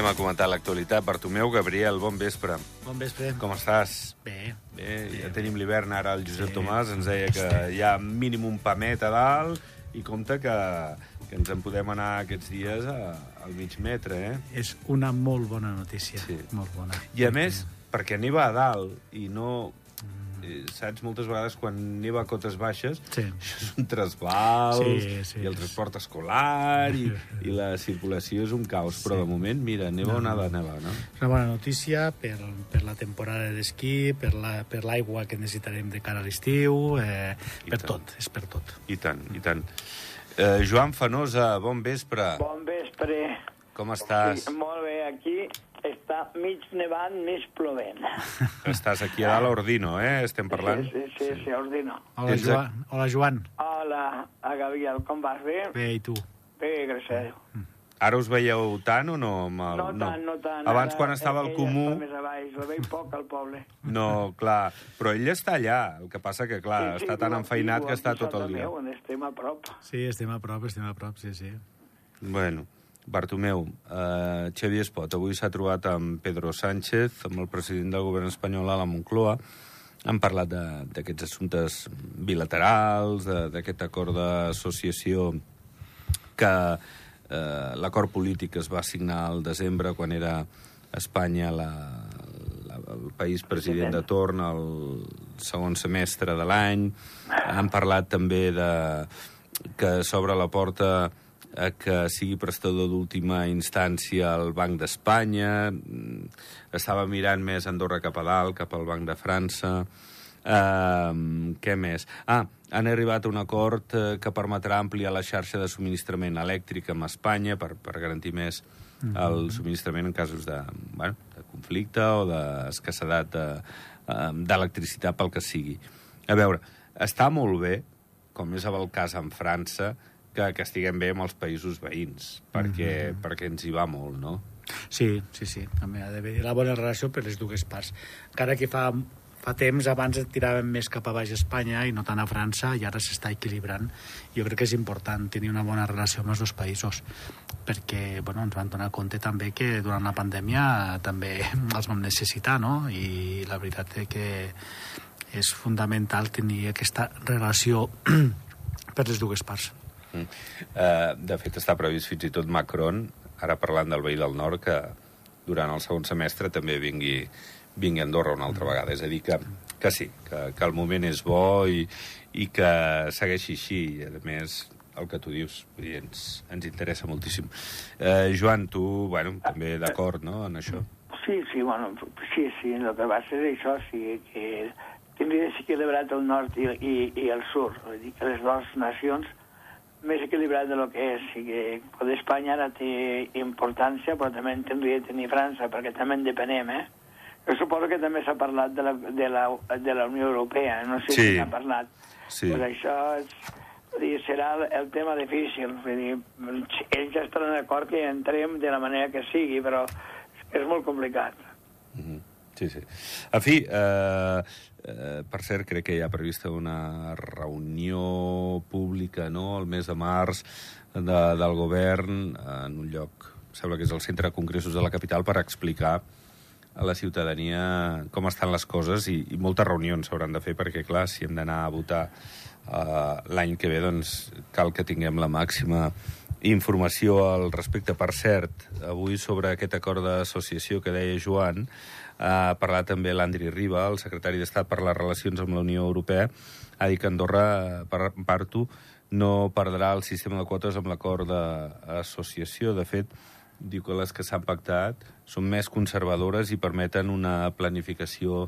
anem a comentar l'actualitat. Bartomeu Gabriel, bon vespre. Bon vespre. Com estàs? Bé. Bé, ja tenim l'hivern ara. El Josep Sí. Tomàs ens deia que hi ha mínim un pamet a dalt i compte que, que ens en podem anar aquests dies a, al mig metre, eh? És una molt bona notícia. Sí. Molt bona. I a més, perquè neva a dalt i no... eh, Saps, moltes vegades quan neva a cotes baixes, Sí. això és un trasbals, Sí, sí. i el transport escolar, i, i la circulació és un caos. Però de moment, mira, neva o nada neva, no? És una bona notícia per, per la temporada d'esquí, per la- per l'aigua que necessitarem de cara a l'estiu, eh, I per tant. tot, és per tot. I tant, i tant. Eh, Joan Fanosa, bon vespre. Bon vespre. Com estàs? Sí, molt bé, aquí està mig nevant, mig plovent. Estàs aquí a dalt a Ordino, eh? Estem parlant. Sí, sí, sí, sí ordino. Hola, Tens Joan. Hola, Joan. Hola, a Gabriel, com vas? Bé? Bé, i tu? Bé, gràcies a Déu. Ara us veieu tant o no? Amb el... No tant, no tant. Abans, Ara, quan estava al ella comú... Està més a baix, la veig poc al poble. No, clar, però ell està allà. El que passa que, clar, Sí, sí, està tan enfeinat que està tot el dia. Meu, estem a prop. Sí, estem a prop, estem a prop, sí, sí. Bueno, Bartomeu, eh, Xavier Espot, avui s'ha trobat amb Pedro Sánchez, amb el president del govern espanyol a la Moncloa. Han parlat d'aquests assumptes bilaterals, d'aquest acord d'associació que eh, l'acord polític es va signar al desembre quan era Espanya la, la, el país president de torn el segon semestre de l'any. Han parlat també de que s'obre la porta a que sigui prestador d'última instància al Banc d'Espanya, Mm, estava mirant més Andorra cap a dalt, cap al Banc de França, Uh, què més? Ah, han arribat a un acord uh, que permetrà ampliar la xarxa de subministrament elèctric amb Espanya per, per garantir més el subministrament en casos de, bueno, de conflicte o d'escassedat de, uh, d'electricitat pel que sigui. A veure, està molt bé, com és el cas en França, que, que estiguem bé amb els països veïns, perquè, perquè ens hi va molt, no? Sí, sí, sí. També ha d'haver la bona relació per les dues parts. Encara que fa, fa temps abans et tiràvem més cap a baix a Espanya i no tant a França, i ara s'està equilibrant. Jo crec que és important tenir una bona relació amb els dos països, perquè bueno, ens van donar compte també que durant la pandèmia també els vam necessitar, no? I la veritat és que és fundamental tenir aquesta relació per les dues parts. Mm. Uh, de fet, està previst fins i tot Macron, ara parlant del veí del nord, que durant el segon semestre també vingui, vingui a Andorra una altra vegada. És a dir, que, que sí, que, que el moment és bo i, i que segueixi així. I, a més, el que tu dius, vull dir, ens, ens interessa moltíssim. Uh, Joan, tu, bueno, també d'acord, no?, en això. Sí, sí, bueno, sí, sí, el que va ser això, sí, que tindria desequilibrat el nord i, i, i el sud, vull dir que les dues nacions més equilibrat de lo que és, i que poder Espanya ara té importància, però també en tindria de tenir França, perquè també en depenem, eh? Jo suposo que també s'ha parlat de la, de, la, de la Unió Europea, no sé Sí. si n'ha parlat. Sí. Pues això és, dir, serà el, el tema difícil. Vull dir, ells ja estaran d'acord que entrem de la manera que sigui, però és molt complicat. Mhm. Sí, sí. En fi, eh, eh, per cert, crec que hi ha prevista una reunió pública no? el mes de març de, del govern en un lloc, sembla que és el centre de congressos de la capital, per explicar a la ciutadania com estan les coses i, i moltes reunions s'hauran de fer perquè, clar, si hem d'anar a votar uh, l'any que ve, doncs cal que tinguem la màxima informació al respecte. Per cert, avui sobre aquest acord d'associació que deia Joan, ha parlat també l'Andri Riba, el secretari d'Estat per les relacions amb la Unió Europea, ha dit que Andorra, per parto, no perdrà el sistema de quotes amb l'acord d'associació. De fet, diu que les que s'han pactat són més conservadores i permeten una planificació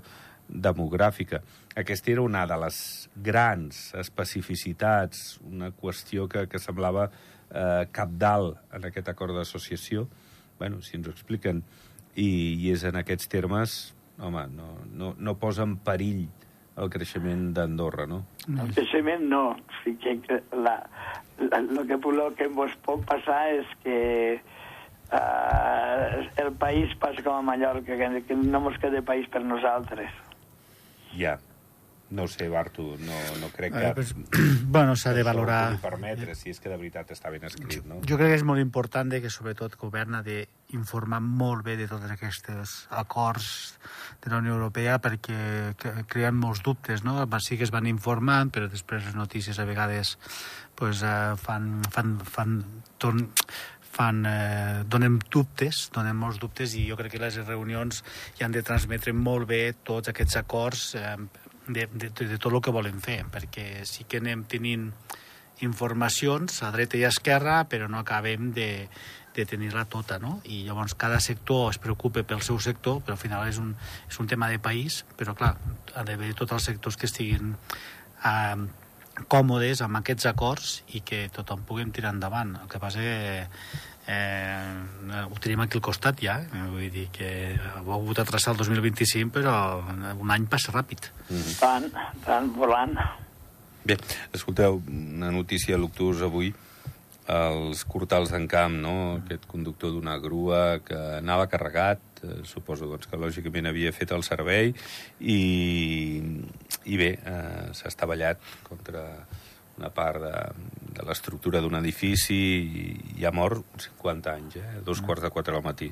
demogràfica. Aquesta era una de les grans especificitats, una qüestió que, que semblava eh, capdalt en aquest acord d'associació. bueno, si ens ho expliquen i, i és en aquests termes, home, no, no, no posa en perill el creixement d'Andorra, no? El creixement no. Sigui que la, la, lo, que, lo que ens pot passar és que uh, el país passa com a Mallorca, que, que no ens queda país per nosaltres. Ja. No ho sé, Bartu, no, no crec que... Eh, pues, bueno, s'ha de valorar... permetre, si és que de veritat està ben escrit, no? Jo crec que és molt important de que, sobretot, el govern ha d'informar molt bé de tots aquests acords de la Unió Europea perquè cre- creen molts dubtes, no? Sí que es van informant, però després les notícies a vegades pues, eh, fan, fan, fan, torn, fan, eh, donen dubtes, donen molts dubtes i jo crec que les reunions hi han de transmetre molt bé tots aquests acords eh, de, de, de, tot el que volen fer, perquè sí que anem tenint informacions a dreta i a esquerra, però no acabem de, de tenir-la tota, no? I llavors cada sector es preocupa pel seu sector, però al final és un, és un tema de país, però clar, ha d'haver tots els sectors que estiguin eh, còmodes amb aquests acords i que tothom puguem tirar endavant. El que passa que eh, ho tenim aquí al costat ja, eh? vull dir que ho ha hagut a traçar el 2025, però un any passa ràpid. Tant, tant, volant. Bé, escolteu, una notícia a l'Octús avui, els cortals d'en Camp, no? aquest conductor d'una grua que anava carregat, eh, suposo doncs, que lògicament havia fet el servei, i, i bé, eh, s'ha estavellat contra una part de, de l'estructura d'un edifici i, i ha mort 50 anys, eh? dos quarts de quatre del matí.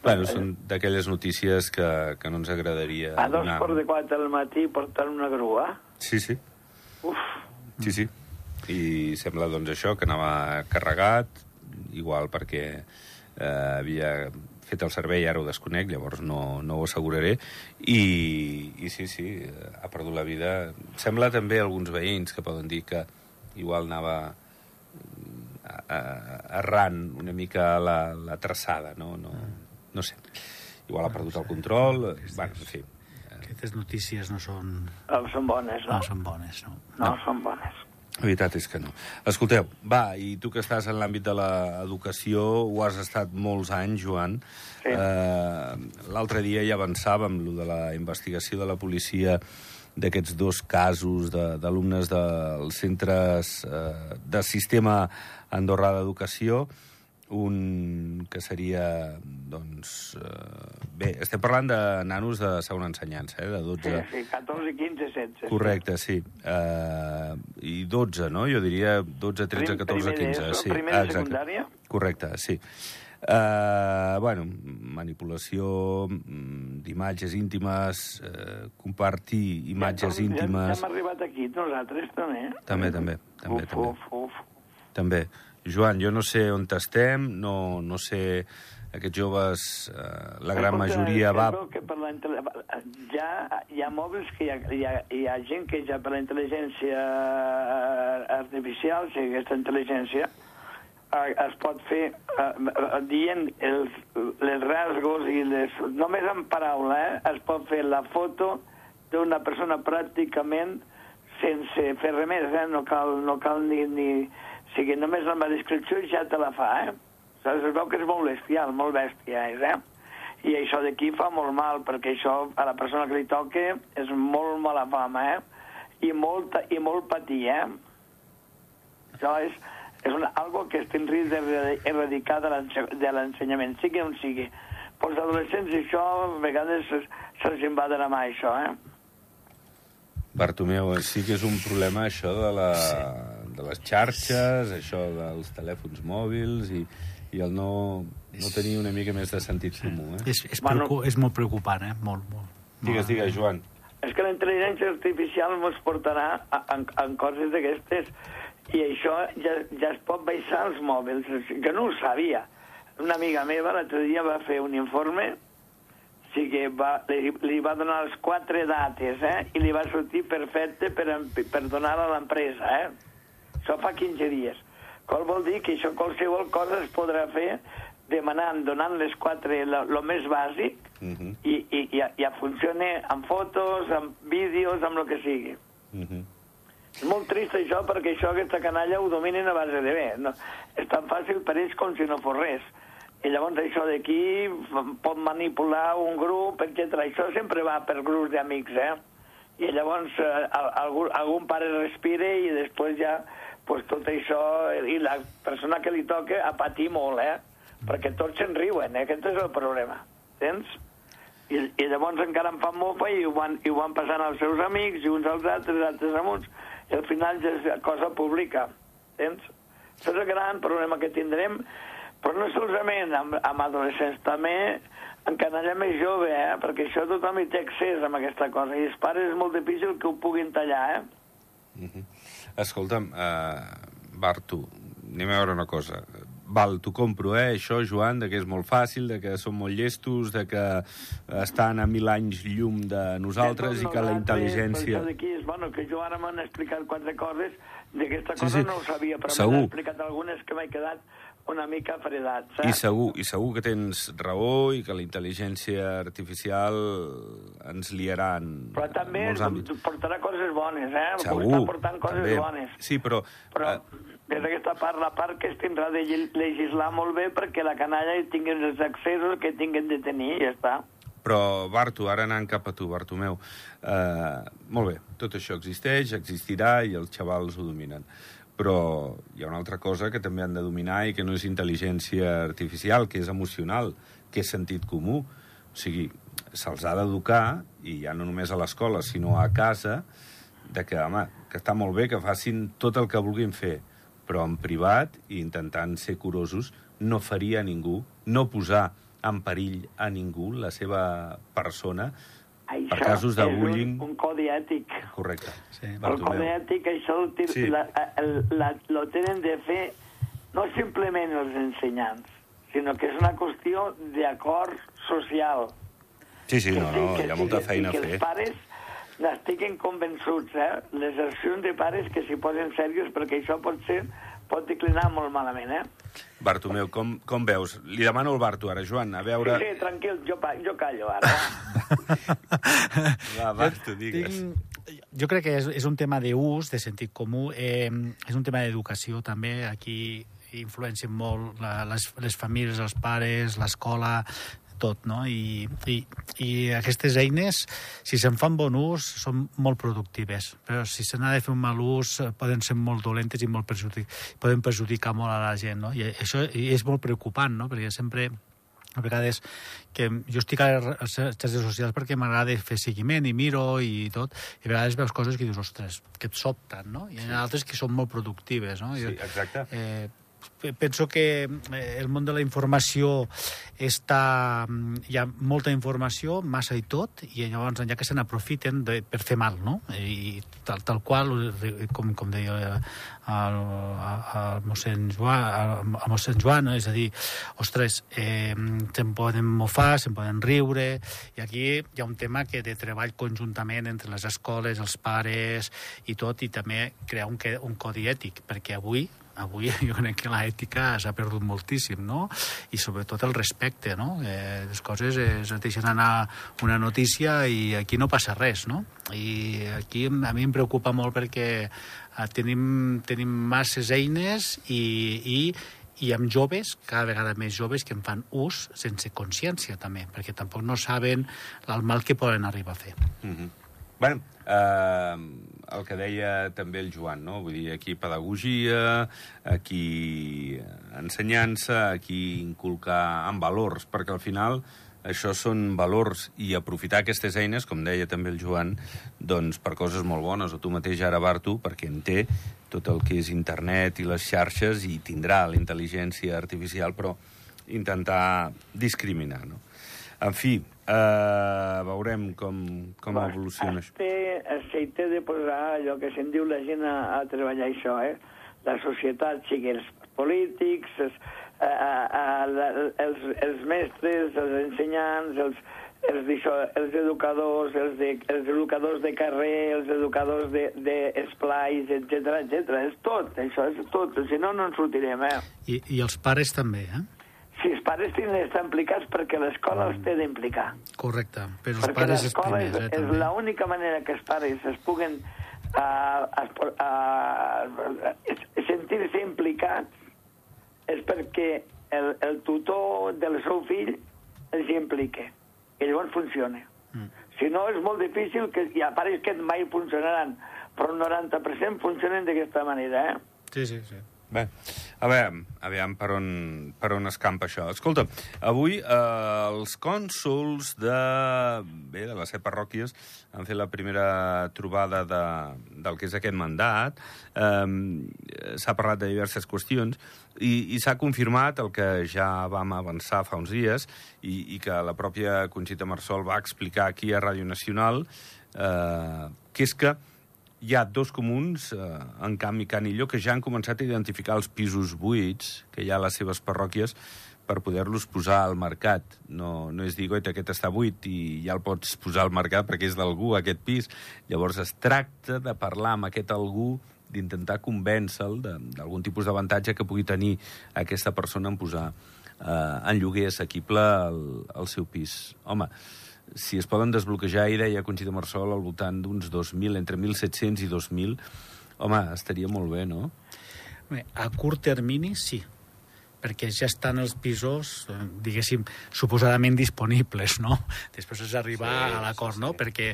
Bueno, són d'aquelles notícies que, que no ens agradaria A dos donar. quarts de quatre del matí portant una grua. Sí, sí. Uf, Sí, sí. I sembla, doncs, això, que anava carregat, igual perquè eh, havia fet el servei, ara ho desconec, llavors no, no ho asseguraré, i, i sí, sí, eh, ha perdut la vida. Sembla també alguns veïns que poden dir que igual anava a- a- errant una mica la, la traçada, no? No, no sé. Igual ha perdut el control, bueno, en fi. Aquestes notícies no són, no són bones, no? no són bones, no. No, són bones. La veritat és que no. Escolteu, va, i tu que estàs en l'àmbit de l'educació, ho has estat molts anys, Joan. Sí. Eh, L'altre dia ja avançàvem lo de la investigació de la policia d'aquests dos casos de- d'alumnes de, dels centres eh, de sistema Andorrà d'Educació, un que seria, doncs... Eh, bé, estem parlant de nanos de segona ensenyança, eh, de 12... Sí, sí, 14, 15, 16. Correcte, sí. Uh, I 12, no? Jo diria 12, 13, Prim- 14, primer 15. d'ESO, Sí, primer de exacte. secundària? Correcte, sí. Uh, bueno, manipulació mm, d'imatges íntimes, uh, compartir imatges ja, íntimes... Ja, ja hem arribat aquí, nosaltres també. També, també, també, uf, també. Uf, uf. També. Joan, jo no sé on estem, no, no sé... Aquests joves, eh, la gran Escolta, majoria va... Que per la ja hi ha mòbils que hi ha, hi ha, hi ha gent que ja per la intel·ligència artificial, o sigui, aquesta intel·ligència, eh, es pot fer eh, eh, dient els, les rasgos i les... Només en paraula, eh, es pot fer la foto d'una persona pràcticament sense fer res més, eh? no, cal, no cal ni, ni... O sigui, només amb la descripció ja te la fa, eh? Saps? Es veu que és molt bestial, molt bèstia, és, eh? I això d'aquí fa molt mal, perquè això a la persona que li toca és molt mala fama, eh? I molt, i molt patir, eh? Això és, és una, algo que està en risc d'erradicar de l'ense- de l'ensenyament, sigui on sigui. Pels adolescents això a vegades se- se'ls va de la mà, això, eh? Bartomeu, sí que és un problema això de, la, de les xarxes, això dels telèfons mòbils i, i el no, no tenir una mica més de sentit comú. Eh? És, és, Bueno. preocu és molt preocupant, eh? Molt, molt. Digues, digues, Joan. És que la intel·ligència artificial ens portarà a, a, a coses d'aquestes i això ja, ja es pot baixar als mòbils, que no ho sabia. Una amiga meva l'altre dia va fer un informe o sigui, va, li, li va donar les quatre dates, eh? I li va sortir perfecte per, per donar a l'empresa, eh? Això fa 15 dies. Qual vol dir que això qualsevol cosa es podrà fer demanant, donant les quatre, el més bàsic, Uh -huh, i, i, i, ja funciona amb fotos, amb vídeos, amb el que sigui. uh -huh. És molt trist això perquè això, aquesta canalla ho dominen a base de bé. No? És tan fàcil per ells com si no fos res. I llavors això d'aquí pot manipular un grup, etc. Això sempre va per grups d'amics, eh? I llavors eh, al- algú, algun pare respire i després ja pues, tot això, i la persona que li toca a patir molt, eh? Perquè tots se'n riuen, eh? Aquest és el problema. Tens? I, I llavors encara en fan mofa i ho, van, i ho van passant als seus amics i uns als altres, altres amb uns, i al final ja és cosa pública. Entens? Això és el gran problema que tindrem, però no solament amb, amb adolescents, també en canalla més jove, eh? perquè això tothom hi té accés amb aquesta cosa, i els pares és molt difícil que ho puguin tallar, eh? Uh -huh. Escolta'm, uh, Bartu, anem a veure una cosa. Val, t'ho compro, eh, això, Joan, de que és molt fàcil, de que som molt llestos, de que estan a mil anys llum de nosaltres i que la intel·ligència... Per això és, bueno, que jo ara m'han explicat quatre coses, d'aquesta Sí, cosa sí. no ho sabia, però Segur. m'han explicat algunes que m'he quedat una mica fredat, saps? I segur, I segur que tens raó i que la intel·ligència artificial ens liarà en, Però també en molts àmbits. portarà coses bones, eh? Segur, Està portant coses també. bones. Sí, però... Però eh, des d'aquesta part, la part que es tindrà de legislar molt bé perquè la canalla hi tingui els accessos que tinguin de tenir, i ja està. Però, Bartu, ara anant cap a tu, Bartomeu, eh, molt bé, tot això existeix, existirà i els xavals ho dominen. Però hi ha una altra cosa que també han de dominar i que no és intel·ligència artificial, que és emocional, que és sentit comú. O sigui, se'ls ha d'educar, i ja no només a l'escola, sinó a casa, de que, home, que està molt bé que facin tot el que vulguin fer, però en privat i intentant ser curosos, no faria a ningú, no posar en perill a ningú la seva persona Això per casos de bullying. un, un codi ètic. Correcte. Sí. El Bartomeu. codi ètic, això el, Sí. la, el, la, lo tenen de fer no simplement els ensenyants, sinó que és una qüestió d'acord social. Sí, sí, Que no, no, que hi ha molta que feina a que fer. els pares n'estiguin convençuts, eh? Les accions de pares que s'hi posen serios perquè això pot ser pot declinar molt malament, eh? Bartomeu, com, com veus? Li demano al Barto ara, Joan, a veure... Sí, sí, tranquil, jo, jo callo ara. va. Va, Barto, digues. Tinc, jo crec que és, és un tema d'ús, de sentit comú, eh, és un tema d'educació també, aquí influencien molt la, les, les famílies, els pares, l'escola, tot, no? I, i, I aquestes eines, si se'n fan bon ús, són molt productives, però si se n'ha de fer un mal ús, eh, poden ser molt dolentes i molt perjudic poden perjudicar molt a la gent, no? I això és molt preocupant, no? Perquè sempre a vegades que jo estic a les xarxes socials perquè m'agrada fer seguiment i miro i tot, i a vegades veus coses que dius, ostres, que et sobten, no? I hi ha altres que són molt productives, no? Sí, exacte. Eh, penso que eh, el món de la informació està... mm, Hi ha molta informació, massa i tot, i llavors ja que se n'aprofiten per fer mal, no? I tal, tal qual, eh, com, com deia el, el, mossèn Joan, el, el mossèn Joan, no? és a dir, ostres, eh, se'n poden mofar, se'n poden riure, i aquí hi ha un tema que de treball conjuntament entre les escoles, els pares i tot, i també crear un, un codi ètic, perquè avui avui jo crec que l'ètica s'ha perdut moltíssim, no? I sobretot el respecte, no? Eh, les coses es deixen anar una notícia i aquí no passa res, no? I aquí a mi em preocupa molt perquè eh, tenim, tenim masses eines i, i i amb joves, cada vegada més joves, que en fan ús sense consciència, també, perquè tampoc no saben el mal que poden arribar a fer. Mm -hmm. bueno, eh, el que deia també el Joan, no? Vull dir, aquí pedagogia, aquí ensenyança, aquí inculcar en valors, perquè al final això són valors i aprofitar aquestes eines, com deia també el Joan, doncs per coses molt bones, o tu mateix ara, Bartu, perquè en té tot el que és internet i les xarxes i tindrà la intel·ligència artificial, però intentar discriminar, no? En fi, eh, veurem com, com Bueno, evoluciona això. es té, es hi té de posar allò que se'n diu la gent a, a treballar això, eh? La societat, sigui els polítics, els, a, a, a, la, els, els mestres, els ensenyants, els, els, d'això, els educadors, els, de, els educadors de carrer, els educadors d'esplais, de, etc etc. És tot, això és tot. Si no, no en sortirem, eh? I, i els pares també, eh? Si els pares tenen d'estar implicats perquè l'escola els té d'implicar. Correcte, però els Perquè pares és primers, és, eh, és també. l'única manera que els pares es puguen uh, uh, uh, sentir-se implicats és perquè el, el tutor del seu fill els hi implique. I llavors funciona. Mm. Si no, és molt difícil, que hi ha pares que mai funcionaran, però un 90% funcionen d'aquesta manera, eh? Sí, sí, sí. Bé, A veure, aviam per on, per on escampa això. Escolta, avui eh, els cònsuls de, bé, de les set parròquies han fet la primera trobada de, del que és aquest mandat. Eh, s'ha parlat de diverses qüestions i, i s'ha confirmat el que ja vam avançar fa uns dies i, i que la pròpia Conxita Marsol va explicar aquí a Ràdio Nacional, eh, que és que hi ha dos comuns, eh, en canvi Canillo, que ja han començat a identificar els pisos buits que hi ha a les seves parròquies per poder-los posar al mercat. No, no és dir, goita, aquest està buit i ja el pots posar al mercat perquè és d'algú, aquest pis. Llavors es tracta de parlar amb aquest algú d'intentar convèncer-lo d'algun tipus d'avantatge que pugui tenir aquesta persona en posar eh, en lloguer assequible el, el seu pis. Home, si es poden desbloquejar, i deia Conxita Marsol, al voltant d'uns 2.000, entre 1.700 i 2.000, home, estaria molt bé, no? Bé, a curt termini, sí perquè ja estan els pisos, eh, diguéssim, suposadament disponibles, no? Després és arribar sí, a l'acord, sí, sí. no? Perquè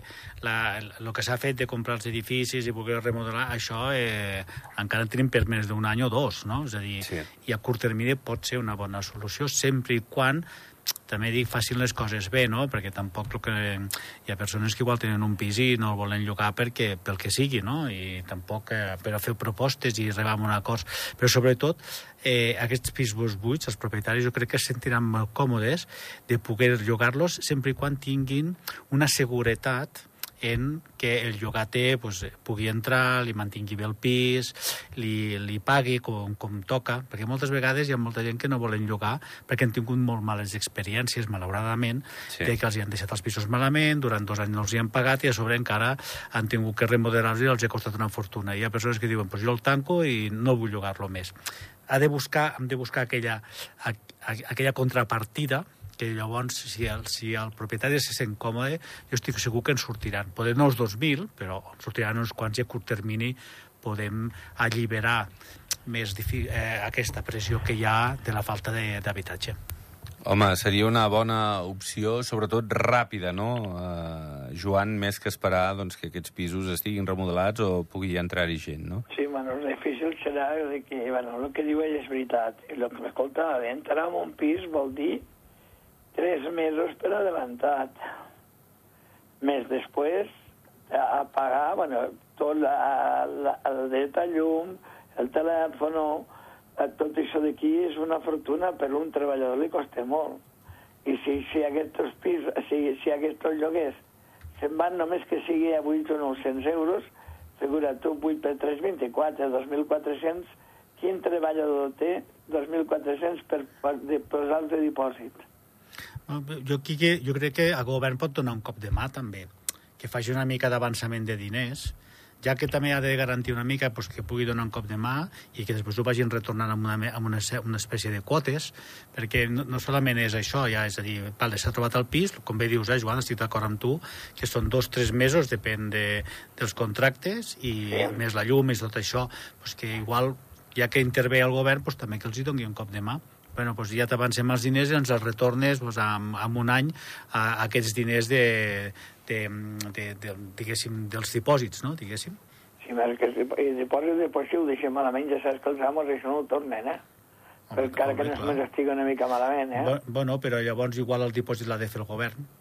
el que s'ha fet de comprar els edificis i voler remodelar, això eh, encara en tenim per més d'un any o dos, no? És a dir, sí. i a curt termini pot ser una bona solució, sempre i quan també dic, facin les coses bé, no? Perquè tampoc que... hi ha persones que igual tenen un pis i no el volen llogar perquè, pel que sigui, no? I tampoc eh, per a fer propostes i arribar a un acord. Però sobretot, eh, aquests pisos buits, els propietaris, jo crec que es sentiran molt còmodes de poder llogar-los sempre i quan tinguin una seguretat en que el llogater pues, pugui entrar, li mantingui bé el pis, li, li pagui com, com toca, perquè moltes vegades hi ha molta gent que no volen llogar perquè han tingut molt males experiències, malauradament, sí. de que els hi han deixat els pisos malament, durant dos anys no els hi han pagat i a sobre encara han tingut que remodelar-los i els ha costat una fortuna. Hi ha persones que diuen, pues jo el tanco i no vull llogar-lo més. Ha de buscar, hem de buscar aquella, aquella contrapartida que llavors, si el, si el propietari se sent còmode, jo estic segur que en sortiran. Poder no els 2.000, però en sortiran uns quants i a curt termini podem alliberar més eh, aquesta pressió que hi ha de la falta d'habitatge. Home, seria una bona opció, sobretot ràpida, no, uh, Joan, més que esperar doncs, que aquests pisos estiguin remodelats o pugui entrar-hi gent, no? Sí, bueno, el difícil serà que, bueno, el que diu ell és veritat. El que m'escolta, entrar en un pis vol dir tres mesos per adelantat. Més després, a pagar, bueno, tot la, la, el dret a llum, el telèfon, tot això d'aquí és una fortuna, per un treballador li costa molt. I si, si aquests pis, si, si aquests lloguers se'n van només que sigui a 8 o 900 euros, figura tu 8 per 3, 24, 2.400, quin treballador té 2.400 per, per posar el dipòsit? Jo, aquí, jo crec que el govern pot donar un cop de mà, també, que faci una mica d'avançament de diners, ja que també ha de garantir una mica pues, que pugui donar un cop de mà i que després ho vagin retornant amb una, amb una, una espècie de quotes, perquè no, no solament és això, ja, és a dir, vale, s'ha trobat el pis, com bé dius, eh, Joan, estic d'acord amb tu, que són dos, tres mesos, depèn de, dels contractes, i sí. més la llum, més tot això, pues, que igual, ja que intervé el govern, pues, també que els hi doni un cop de mà bueno, doncs ja t'avancem els diners i ens els retornes doncs, en, en un any a, a aquests diners de, de, de, de, diguéssim, dels dipòsits, no? diguéssim. Sí, més que el dipòsit després si ho deixem malament, ja saps que els amos això no ho tornen, eh? Home, però encara que no estigui una mica malament, eh? Bueno, però llavors igual el dipòsit l'ha de fer el govern.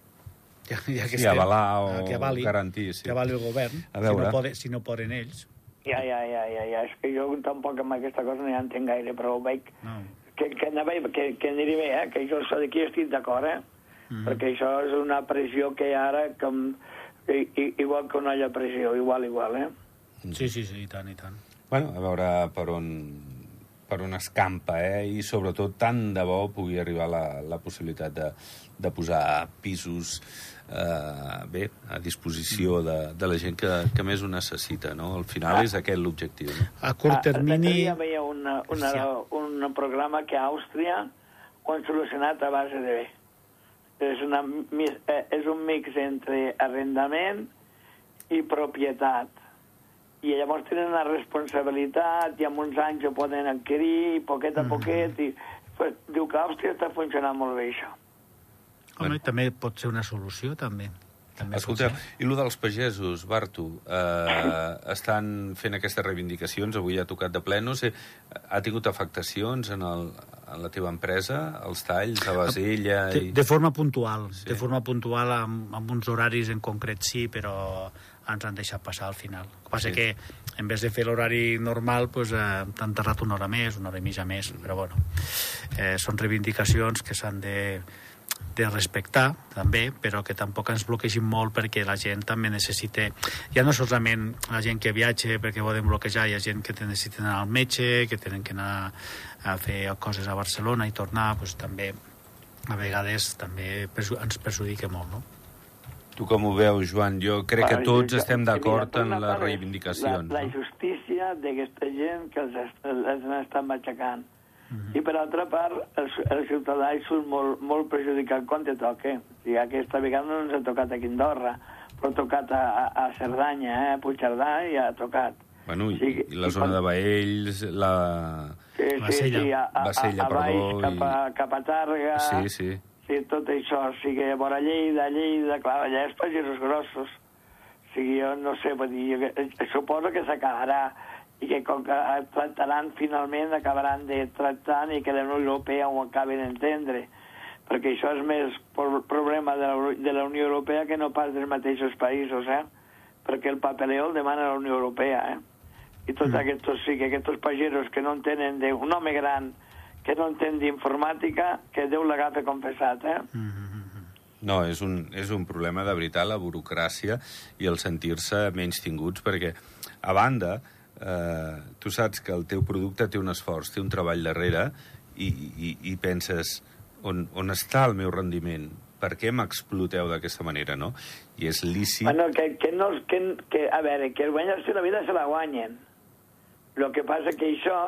Ja, ja que sí, estem, avalar o que avali, garantir, sí. Que avali el govern, a veure. si no, poden, si no poden ells. Ja, ja, ja, ja, ja, és que jo tampoc amb aquesta cosa no hi entenc gaire, però ho veig no que, que, anava, que, que aniria bé, eh? que jo d'aquí estic d'acord, eh? Mm. perquè això és una pressió que hi ha ara com, i, i, igual que una pressió, igual, igual, eh? Sí, sí, sí, i tant, i tant. Bueno, a veure per on, per on escampa, eh? I sobretot tant de bo pugui arribar la, la possibilitat de, de posar pisos eh, bé, a disposició de, de la gent que, que més ho necessita, no? Al final ah. és aquest l'objectiu, no? A curt termini... Ah, veia una, una, sí. un programa que a Àustria ho han solucionat a base de bé. És, una, eh, és un mix entre arrendament i propietat. I llavors tenen una responsabilitat i en uns anys ho poden adquirir, poquet a mm-hmm. poquet, mm -hmm. i pues, diu que a Àustria està funcionant molt bé això. Home, bueno. també pot ser una solució, també. També Escolta, i el dels pagesos, Bartu, eh, estan fent aquestes reivindicacions, avui ha tocat de ple, no sé, ha tingut afectacions en, el, en la teva empresa, els talls a Basella i... de forma puntual, Sí. de forma puntual amb, amb uns horaris en concret sí, però ens han deixat passar al final. El que passa Sí. sí. que en vez de fer l'horari normal pues, eh, t'han tardat una hora més, una hora i mitja més, però bueno, eh, són reivindicacions que s'han de, de respectar també, però que tampoc ens bloquegin molt perquè la gent també necessita ja no solament la gent que viatja perquè poden bloquejar, hi ha gent que te- necessiten anar al metge, que tenen que anar a fer coses a Barcelona i tornar, doncs també a vegades també ens perjudica molt, no? Tu com ho veus, Joan? Jo crec que tots jo- estem d'acord en les reivindicacions. La, la no? justícia d'aquesta gent que els, els han estat matxacant. I per altra part, el, el ciutadà hi surt molt, molt perjudicat quan te toca. Sigui, aquesta vegada no ens ha tocat aquí a Andorra, però ha tocat a, a, a Cerdanya, eh? a Puigcerdà, i ha tocat. Bueno, i, Sí, i la i zona quan- de Baells, la... Sí, sí, Bassella. sí, a, a, Bassella, a, a baix, perdó, cap a, cap a Tàrrega... Sí, sí. Sí, tot això, o sigui, a vora Lleida, Lleida, clar, allà és pagesos grossos. O sigui, jo no sé, vull dir, jo, que- eh, suposo que s'acabarà i que com que tractaran finalment, acabaran de tractar i que la Unió Europea ho acaben d'entendre perquè això és més problema de la, de la Unió Europea que no pas dels mateixos països, eh? Perquè el papeleo el demana la Unió Europea, eh? I tots mm. aquests, sí, que aquests pagesos que no entenen de un home gran que no entén d'informàtica, que Déu l'agafa confessat, eh? No, és un, és un problema de veritat, la burocràcia i el sentir-se menys tinguts, perquè, a banda, eh, tu saps que el teu producte té un esforç, té un treball darrere, i, i, i penses, on, on està el meu rendiment? Per què m'exploteu d'aquesta manera, no? I és lícit... Bueno, que, que, no, que, que, a veure, que guanyar-se la vida se la guanyen. El que passa que això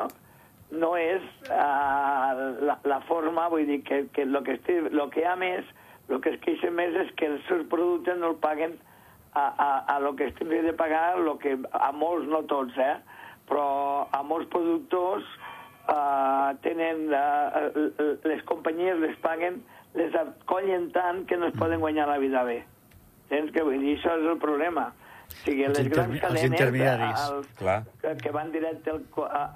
no és uh, la, la forma, vull dir, que, que lo que, estic, lo que hi ha més, el que es queixa més és que els seus productes no el paguen a, a, a lo que estem de pagar, lo que a molts, no tots, eh? però a molts productors uh, tenen, uh, les companyies les paguen, les acollen tant que no es poden guanyar la vida bé. Tens que vull dir, això és el problema. O sigui, Els les grans cadenes, intermediaris. els, Clar. que, que van directe al,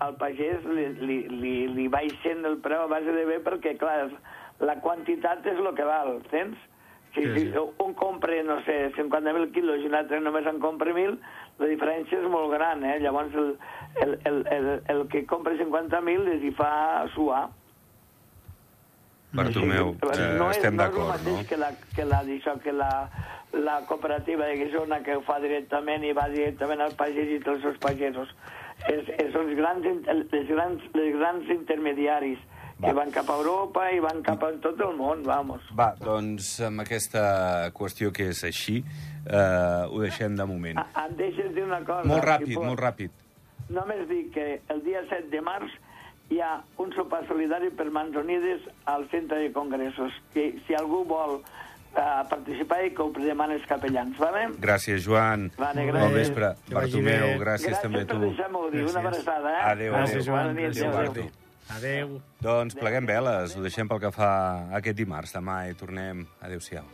al pagès, li, li, li, li baixen el preu a base de bé perquè, clar, la quantitat és el que val, tens? Si, Sí, si sí. un compra, no sé, 50.000 quilos i un altre només en compra 1.000, la diferència és molt gran, eh? Llavors, el, el, el, el, el que compra 50.000 les hi fa suar. Bartomeu, Sí, eh, no és, estem no és el d'acord, mateix no? que la, que la, això, que la, la cooperativa de Guisona que ho fa directament i va directament al pagès i als seus pagesos. És, és els grans, les grans, les grans intermediaris Va. que van cap a Europa i van cap a tot el món, vamos. Va, doncs amb aquesta qüestió que és així, eh, ho deixem de moment. Ah, Em deixes dir una cosa? Molt si ràpid, pot. molt ràpid. Només dic que el dia 7 de març hi ha un sopar solidari per Mans Unides al centre de congressos. Que si algú vol uh, participar i que ho demanen els capellans, vale? Gràcies, Joan. Vale, Bon gràcies. vespre. Que vagi Bartomeu, gràcies, Gràcies també a per tu. deixar-m'ho dir. Una Gràcies. abraçada, eh? Adéu, Gràcies, adéu. Joan. Bona nit, Adéu, adéu. Bartu. Adéu. Doncs pleguem veles, ho deixem pel que fa aquest dimarts. Demà hi tornem. Adéu-siau.